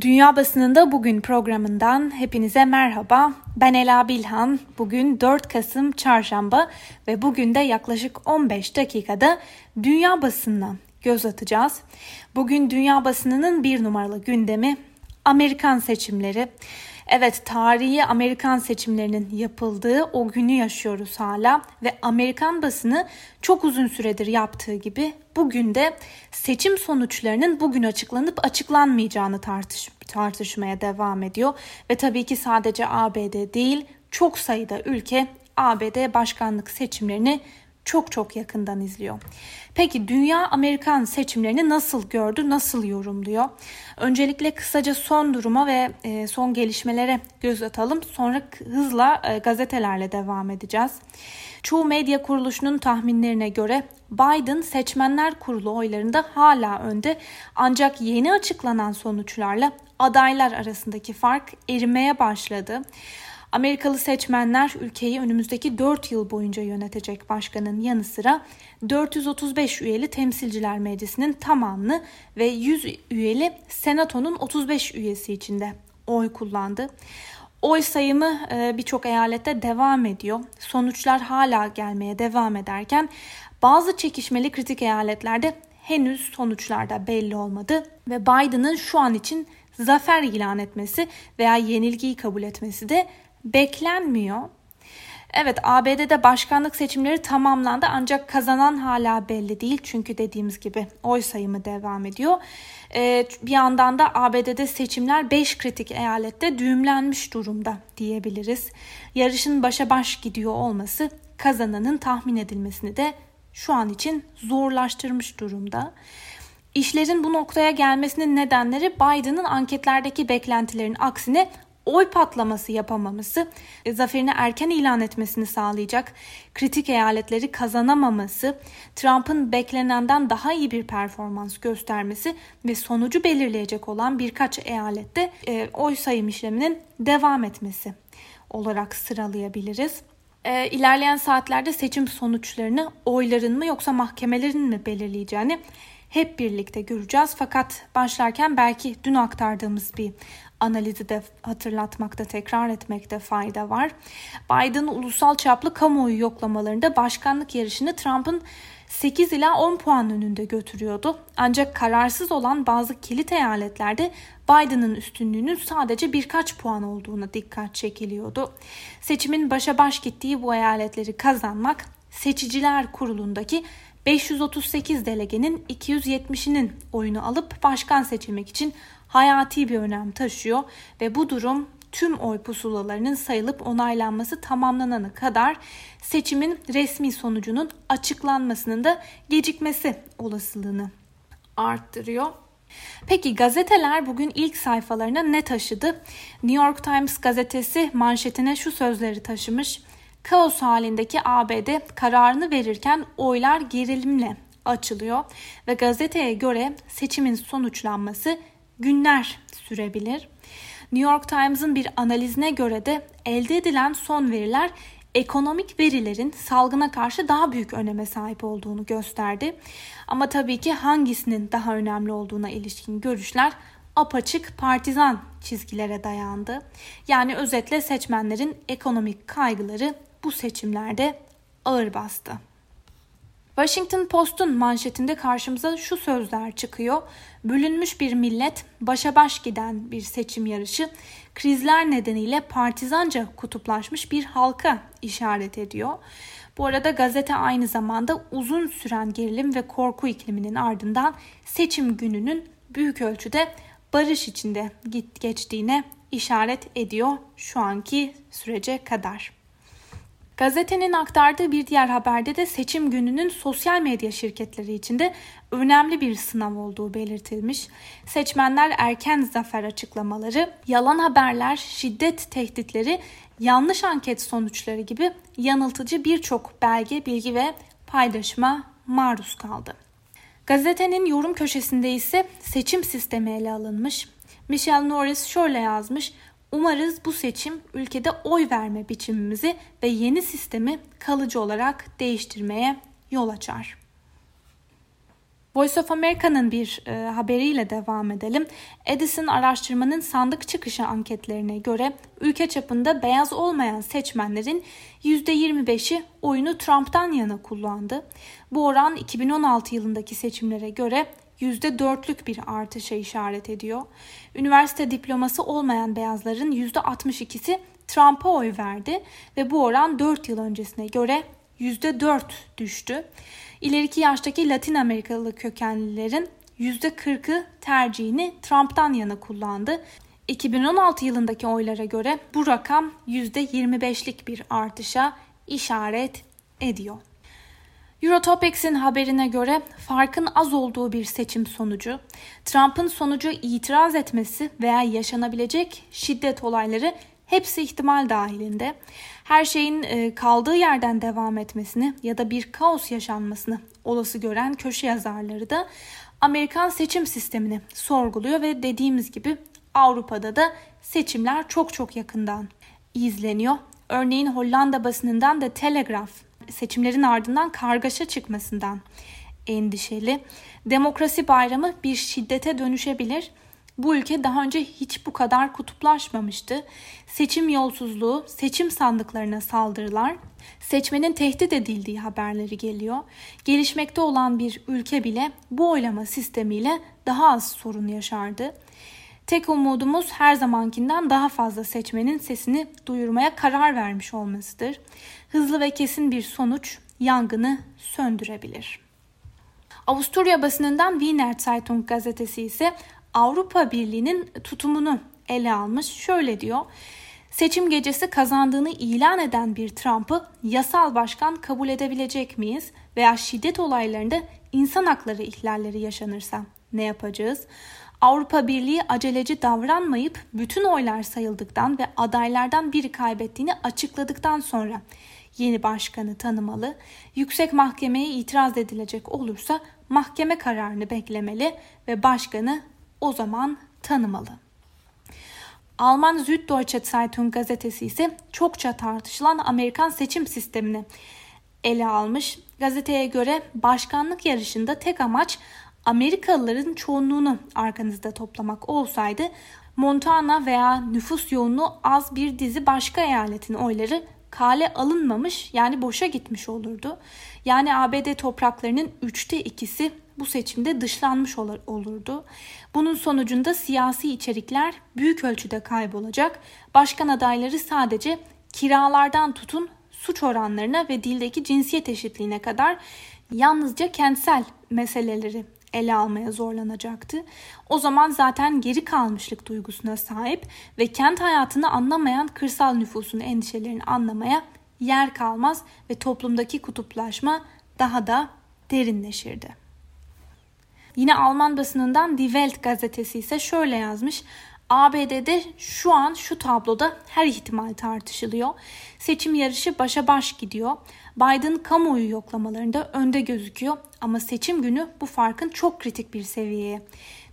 Dünya Basınında Bugün programından hepinize merhaba. Ben Ela Bilhan. Bugün 4 Kasım Çarşamba ve bugün de yaklaşık 15 dakikada dünya basınına göz atacağız. Bugün dünya basınının bir numaralı gündemi Amerikan seçimleri. Evet tarihi Amerikan seçimlerinin yapıldığı o günü yaşıyoruz hala ve Amerikan basını çok uzun süredir yaptığı gibi bugün de seçim sonuçlarının bugün açıklanıp açıklanmayacağını tartış tartışmaya devam ediyor. Ve tabii ki sadece ABD değil çok sayıda ülke ABD başkanlık seçimlerini çok çok yakından izliyor. Peki dünya Amerikan seçimlerini nasıl gördü, nasıl yorumluyor? Öncelikle kısaca son duruma ve e, son gelişmelere göz atalım. Sonra hızla e, gazetelerle devam edeceğiz. Çoğu medya kuruluşunun tahminlerine göre Biden seçmenler kurulu oylarında hala önde ancak yeni açıklanan sonuçlarla adaylar arasındaki fark erimeye başladı. Amerikalı seçmenler ülkeyi önümüzdeki 4 yıl boyunca yönetecek başkanın yanı sıra 435 üyeli temsilciler meclisinin tamamını ve 100 üyeli senatonun 35 üyesi içinde oy kullandı. Oy sayımı e, birçok eyalette devam ediyor. Sonuçlar hala gelmeye devam ederken bazı çekişmeli kritik eyaletlerde henüz sonuçlarda belli olmadı ve Biden'ın şu an için zafer ilan etmesi veya yenilgiyi kabul etmesi de beklenmiyor. Evet ABD'de başkanlık seçimleri tamamlandı ancak kazanan hala belli değil. Çünkü dediğimiz gibi oy sayımı devam ediyor. Ee, bir yandan da ABD'de seçimler 5 kritik eyalette düğümlenmiş durumda diyebiliriz. Yarışın başa baş gidiyor olması kazananın tahmin edilmesini de şu an için zorlaştırmış durumda. İşlerin bu noktaya gelmesinin nedenleri Biden'ın anketlerdeki beklentilerin aksine oy patlaması yapamaması, e, zaferini erken ilan etmesini sağlayacak kritik eyaletleri kazanamaması, Trump'ın beklenenden daha iyi bir performans göstermesi ve sonucu belirleyecek olan birkaç eyalette e, oy sayım işleminin devam etmesi olarak sıralayabiliriz. E, ilerleyen saatlerde seçim sonuçlarını oyların mı yoksa mahkemelerin mi belirleyeceğini hep birlikte göreceğiz. Fakat başlarken belki dün aktardığımız bir analizi de hatırlatmakta, tekrar etmekte fayda var. Biden ulusal çaplı kamuoyu yoklamalarında başkanlık yarışını Trump'ın 8 ila 10 puan önünde götürüyordu. Ancak kararsız olan bazı kilit eyaletlerde Biden'ın üstünlüğünün sadece birkaç puan olduğuna dikkat çekiliyordu. Seçimin başa baş gittiği bu eyaletleri kazanmak seçiciler kurulundaki 538 delegenin 270'inin oyunu alıp başkan seçilmek için hayati bir önem taşıyor ve bu durum tüm oy pusulalarının sayılıp onaylanması tamamlanana kadar seçimin resmi sonucunun açıklanmasının da gecikmesi olasılığını arttırıyor. Peki gazeteler bugün ilk sayfalarına ne taşıdı? New York Times gazetesi manşetine şu sözleri taşımış. Kaos halindeki ABD kararını verirken oylar gerilimle açılıyor ve gazeteye göre seçimin sonuçlanması günler sürebilir. New York Times'ın bir analizine göre de elde edilen son veriler ekonomik verilerin salgına karşı daha büyük öneme sahip olduğunu gösterdi. Ama tabii ki hangisinin daha önemli olduğuna ilişkin görüşler apaçık partizan çizgilere dayandı. Yani özetle seçmenlerin ekonomik kaygıları bu seçimlerde ağır bastı. Washington Post'un manşetinde karşımıza şu sözler çıkıyor. Bölünmüş bir millet, başa baş giden bir seçim yarışı, krizler nedeniyle partizanca kutuplaşmış bir halka işaret ediyor. Bu arada gazete aynı zamanda uzun süren gerilim ve korku ikliminin ardından seçim gününün büyük ölçüde barış içinde geçtiğine işaret ediyor şu anki sürece kadar. Gazetenin aktardığı bir diğer haberde de seçim gününün sosyal medya şirketleri içinde önemli bir sınav olduğu belirtilmiş. Seçmenler erken zafer açıklamaları, yalan haberler, şiddet tehditleri, yanlış anket sonuçları gibi yanıltıcı birçok belge, bilgi ve paylaşıma maruz kaldı. Gazetenin yorum köşesinde ise seçim sistemi ele alınmış. Michelle Norris şöyle yazmış. Umarız bu seçim ülkede oy verme biçimimizi ve yeni sistemi kalıcı olarak değiştirmeye yol açar. Voice of America'nın bir e, haberiyle devam edelim. Edison araştırmanın sandık çıkışı anketlerine göre ülke çapında beyaz olmayan seçmenlerin %25'i oyunu Trump'tan yana kullandı. Bu oran 2016 yılındaki seçimlere göre %4'lük bir artışa işaret ediyor. Üniversite diploması olmayan beyazların %62'si Trump'a oy verdi ve bu oran 4 yıl öncesine göre %4 düştü. İleriki yaştaki Latin Amerikalı kökenlilerin %40'ı tercihini Trump'tan yana kullandı. 2016 yılındaki oylara göre bu rakam %25'lik bir artışa işaret ediyor. Eurotopics'in haberine göre farkın az olduğu bir seçim sonucu, Trump'ın sonucu itiraz etmesi veya yaşanabilecek şiddet olayları hepsi ihtimal dahilinde her şeyin e, kaldığı yerden devam etmesini ya da bir kaos yaşanmasını olası gören köşe yazarları da Amerikan seçim sistemini sorguluyor ve dediğimiz gibi Avrupa'da da seçimler çok çok yakından izleniyor. Örneğin Hollanda basınından da Telegraph seçimlerin ardından kargaşa çıkmasından endişeli. Demokrasi bayramı bir şiddete dönüşebilir bu ülke daha önce hiç bu kadar kutuplaşmamıştı. Seçim yolsuzluğu, seçim sandıklarına saldırılar, seçmenin tehdit edildiği haberleri geliyor. Gelişmekte olan bir ülke bile bu oylama sistemiyle daha az sorun yaşardı. Tek umudumuz her zamankinden daha fazla seçmenin sesini duyurmaya karar vermiş olmasıdır. Hızlı ve kesin bir sonuç yangını söndürebilir. Avusturya basınından Wiener Zeitung gazetesi ise Avrupa Birliği'nin tutumunu ele almış. Şöyle diyor. Seçim gecesi kazandığını ilan eden bir Trump'ı yasal başkan kabul edebilecek miyiz? Veya şiddet olaylarında insan hakları ihlalleri yaşanırsa ne yapacağız? Avrupa Birliği aceleci davranmayıp bütün oylar sayıldıktan ve adaylardan biri kaybettiğini açıkladıktan sonra yeni başkanı tanımalı. Yüksek mahkemeye itiraz edilecek olursa mahkeme kararını beklemeli ve başkanı o zaman tanımalı. Alman Süddeutsche Zeitung gazetesi ise çokça tartışılan Amerikan seçim sistemini ele almış. Gazeteye göre başkanlık yarışında tek amaç Amerikalıların çoğunluğunu arkanızda toplamak olsaydı Montana veya nüfus yoğunluğu az bir dizi başka eyaletin oyları kale alınmamış yani boşa gitmiş olurdu. Yani ABD topraklarının üçte ikisi bu seçimde dışlanmış olurdu. Bunun sonucunda siyasi içerikler büyük ölçüde kaybolacak. Başkan adayları sadece kiralardan tutun suç oranlarına ve dildeki cinsiyet eşitliğine kadar yalnızca kentsel meseleleri ele almaya zorlanacaktı. O zaman zaten geri kalmışlık duygusuna sahip ve kent hayatını anlamayan kırsal nüfusun endişelerini anlamaya yer kalmaz ve toplumdaki kutuplaşma daha da derinleşirdi. Yine Alman basınından Die Welt gazetesi ise şöyle yazmış. ABD'de şu an şu tabloda her ihtimal tartışılıyor. Seçim yarışı başa baş gidiyor. Biden kamuoyu yoklamalarında önde gözüküyor ama seçim günü bu farkın çok kritik bir seviyeye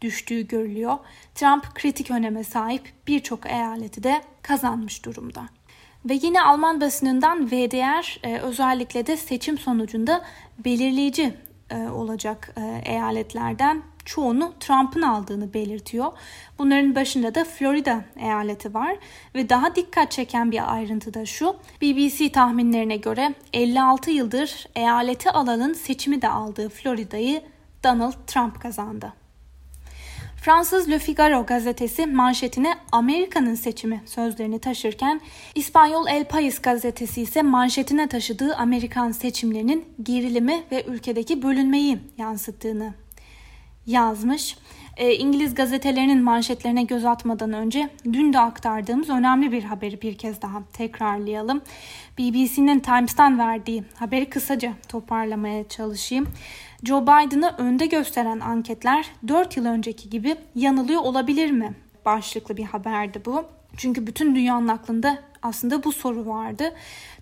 düştüğü görülüyor. Trump kritik öneme sahip birçok eyaleti de kazanmış durumda. Ve yine Alman basınından VDR e, özellikle de seçim sonucunda belirleyici e, olacak e, eyaletlerden çoğunu Trump'ın aldığını belirtiyor. Bunların başında da Florida eyaleti var ve daha dikkat çeken bir ayrıntı da şu. BBC tahminlerine göre 56 yıldır eyaleti alanın seçimi de aldığı Florida'yı Donald Trump kazandı. Fransız Le Figaro gazetesi manşetine Amerika'nın seçimi sözlerini taşırken İspanyol El País gazetesi ise manşetine taşıdığı Amerikan seçimlerinin gerilimi ve ülkedeki bölünmeyi yansıttığını yazmış. E, İngiliz gazetelerinin manşetlerine göz atmadan önce dün de aktardığımız önemli bir haberi bir kez daha tekrarlayalım. BBC'nin Times'tan verdiği haberi kısaca toparlamaya çalışayım. Joe Biden'ı önde gösteren anketler 4 yıl önceki gibi yanılıyor olabilir mi? Başlıklı bir haberdi bu. Çünkü bütün dünyanın aklında aslında bu soru vardı.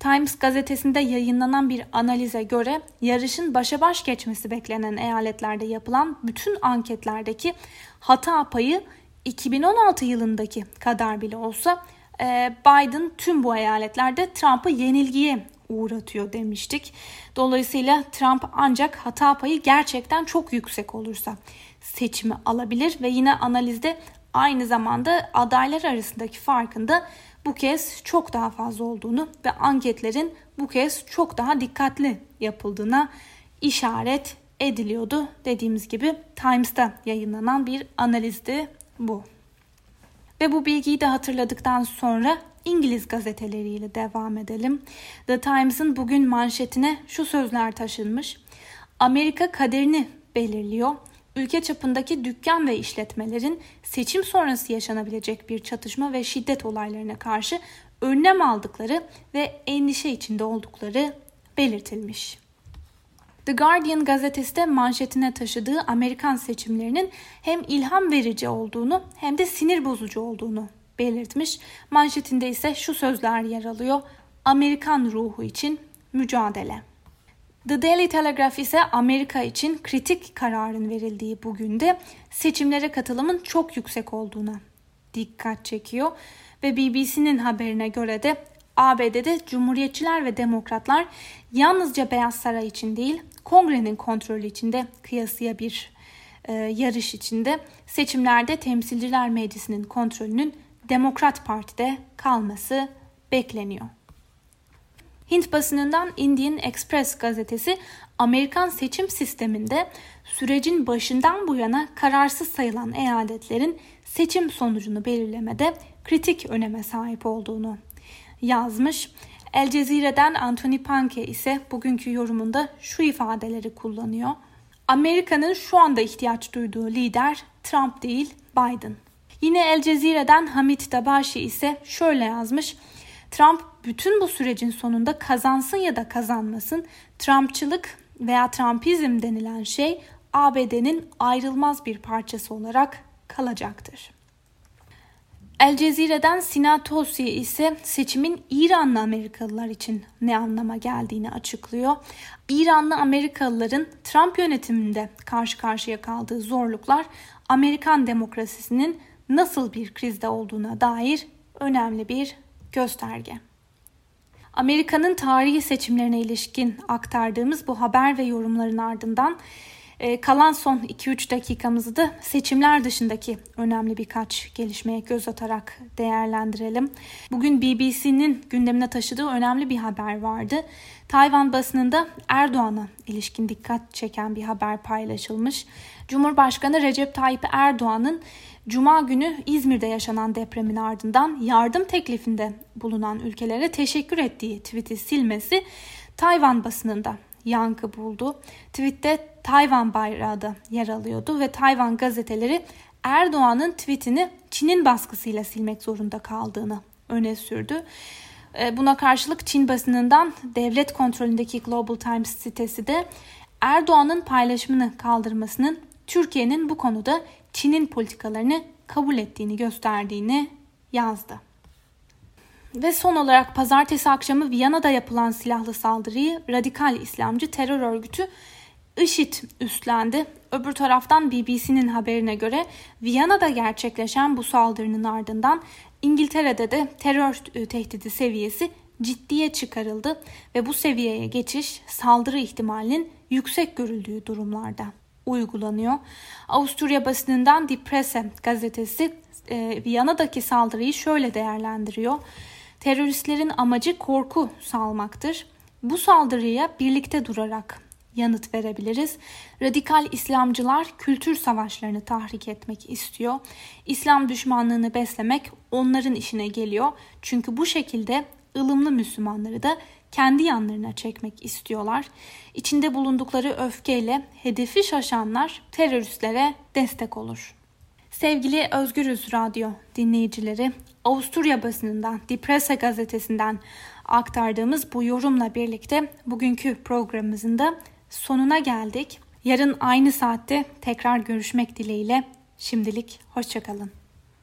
Times gazetesinde yayınlanan bir analize göre yarışın başa baş geçmesi beklenen eyaletlerde yapılan bütün anketlerdeki hata payı 2016 yılındaki kadar bile olsa e, Biden tüm bu eyaletlerde Trump'ı yenilgiye uğratıyor demiştik. Dolayısıyla Trump ancak hata payı gerçekten çok yüksek olursa seçimi alabilir ve yine analizde aynı zamanda adaylar arasındaki farkında bu kez çok daha fazla olduğunu ve anketlerin bu kez çok daha dikkatli yapıldığına işaret ediliyordu. Dediğimiz gibi Times'ta yayınlanan bir analizdi bu. Ve bu bilgiyi de hatırladıktan sonra İngiliz gazeteleriyle devam edelim. The Times'ın bugün manşetine şu sözler taşınmış. Amerika kaderini belirliyor. Ülke çapındaki dükkan ve işletmelerin seçim sonrası yaşanabilecek bir çatışma ve şiddet olaylarına karşı önlem aldıkları ve endişe içinde oldukları belirtilmiş. The Guardian gazetesi de manşetine taşıdığı Amerikan seçimlerinin hem ilham verici olduğunu hem de sinir bozucu olduğunu belirtmiş. Manşetinde ise şu sözler yer alıyor. Amerikan ruhu için mücadele. The Daily Telegraph ise Amerika için kritik kararın verildiği bugün de seçimlere katılımın çok yüksek olduğuna dikkat çekiyor ve BBC'nin haberine göre de ABD'de Cumhuriyetçiler ve Demokratlar yalnızca Beyaz Saray için değil, Kongrenin kontrolü içinde kıyasıya bir e, yarış içinde seçimlerde Temsilciler Meclisi'nin kontrolünün Demokrat Parti'de kalması bekleniyor. Hint basınından Indian Express gazetesi Amerikan seçim sisteminde sürecin başından bu yana kararsız sayılan eyaletlerin seçim sonucunu belirlemede kritik öneme sahip olduğunu yazmış. El Cezire'den Anthony Panke ise bugünkü yorumunda şu ifadeleri kullanıyor. Amerika'nın şu anda ihtiyaç duyduğu lider Trump değil Biden. Yine El Cezire'den Hamit Dabashi ise şöyle yazmış. Trump bütün bu sürecin sonunda kazansın ya da kazanmasın Trumpçılık veya Trumpizm denilen şey ABD'nin ayrılmaz bir parçası olarak kalacaktır. El Cezire'den Sina Tosi ise seçimin İranlı Amerikalılar için ne anlama geldiğini açıklıyor. İranlı Amerikalıların Trump yönetiminde karşı karşıya kaldığı zorluklar Amerikan demokrasisinin nasıl bir krizde olduğuna dair önemli bir gösterge. Amerika'nın tarihi seçimlerine ilişkin aktardığımız bu haber ve yorumların ardından e, kalan son 2-3 dakikamızı da seçimler dışındaki önemli birkaç gelişmeye göz atarak değerlendirelim. Bugün BBC'nin gündemine taşıdığı önemli bir haber vardı. Tayvan basınında Erdoğan'a ilişkin dikkat çeken bir haber paylaşılmış. Cumhurbaşkanı Recep Tayyip Erdoğan'ın Cuma günü İzmir'de yaşanan depremin ardından yardım teklifinde bulunan ülkelere teşekkür ettiği tweet'i silmesi Tayvan basınında yankı buldu. Tweette Tayvan bayrağı da yer alıyordu ve Tayvan gazeteleri Erdoğan'ın tweetini Çin'in baskısıyla silmek zorunda kaldığını öne sürdü. E, buna karşılık Çin basınından devlet kontrolündeki Global Times sitesi de Erdoğan'ın paylaşımını kaldırmasının Türkiye'nin bu konuda Çin'in politikalarını kabul ettiğini gösterdiğini yazdı. Ve son olarak pazartesi akşamı Viyana'da yapılan silahlı saldırıyı radikal İslamcı terör örgütü IŞİD üstlendi. Öbür taraftan BBC'nin haberine göre Viyana'da gerçekleşen bu saldırının ardından İngiltere'de de terör tehdidi seviyesi ciddiye çıkarıldı ve bu seviyeye geçiş saldırı ihtimalinin yüksek görüldüğü durumlarda uygulanıyor. Avusturya basınından Die Presse gazetesi e, Viyana'daki saldırıyı şöyle değerlendiriyor. Teröristlerin amacı korku salmaktır. Bu saldırıya birlikte durarak yanıt verebiliriz. Radikal İslamcılar kültür savaşlarını tahrik etmek istiyor. İslam düşmanlığını beslemek onların işine geliyor. Çünkü bu şekilde ılımlı Müslümanları da kendi yanlarına çekmek istiyorlar. İçinde bulundukları öfkeyle hedefi şaşanlar teröristlere destek olur. Sevgili Özgürüz Radyo dinleyicileri, Avusturya basınından, Die Presse gazetesinden aktardığımız bu yorumla birlikte bugünkü programımızın da sonuna geldik. Yarın aynı saatte tekrar görüşmek dileğiyle. Şimdilik hoşçakalın.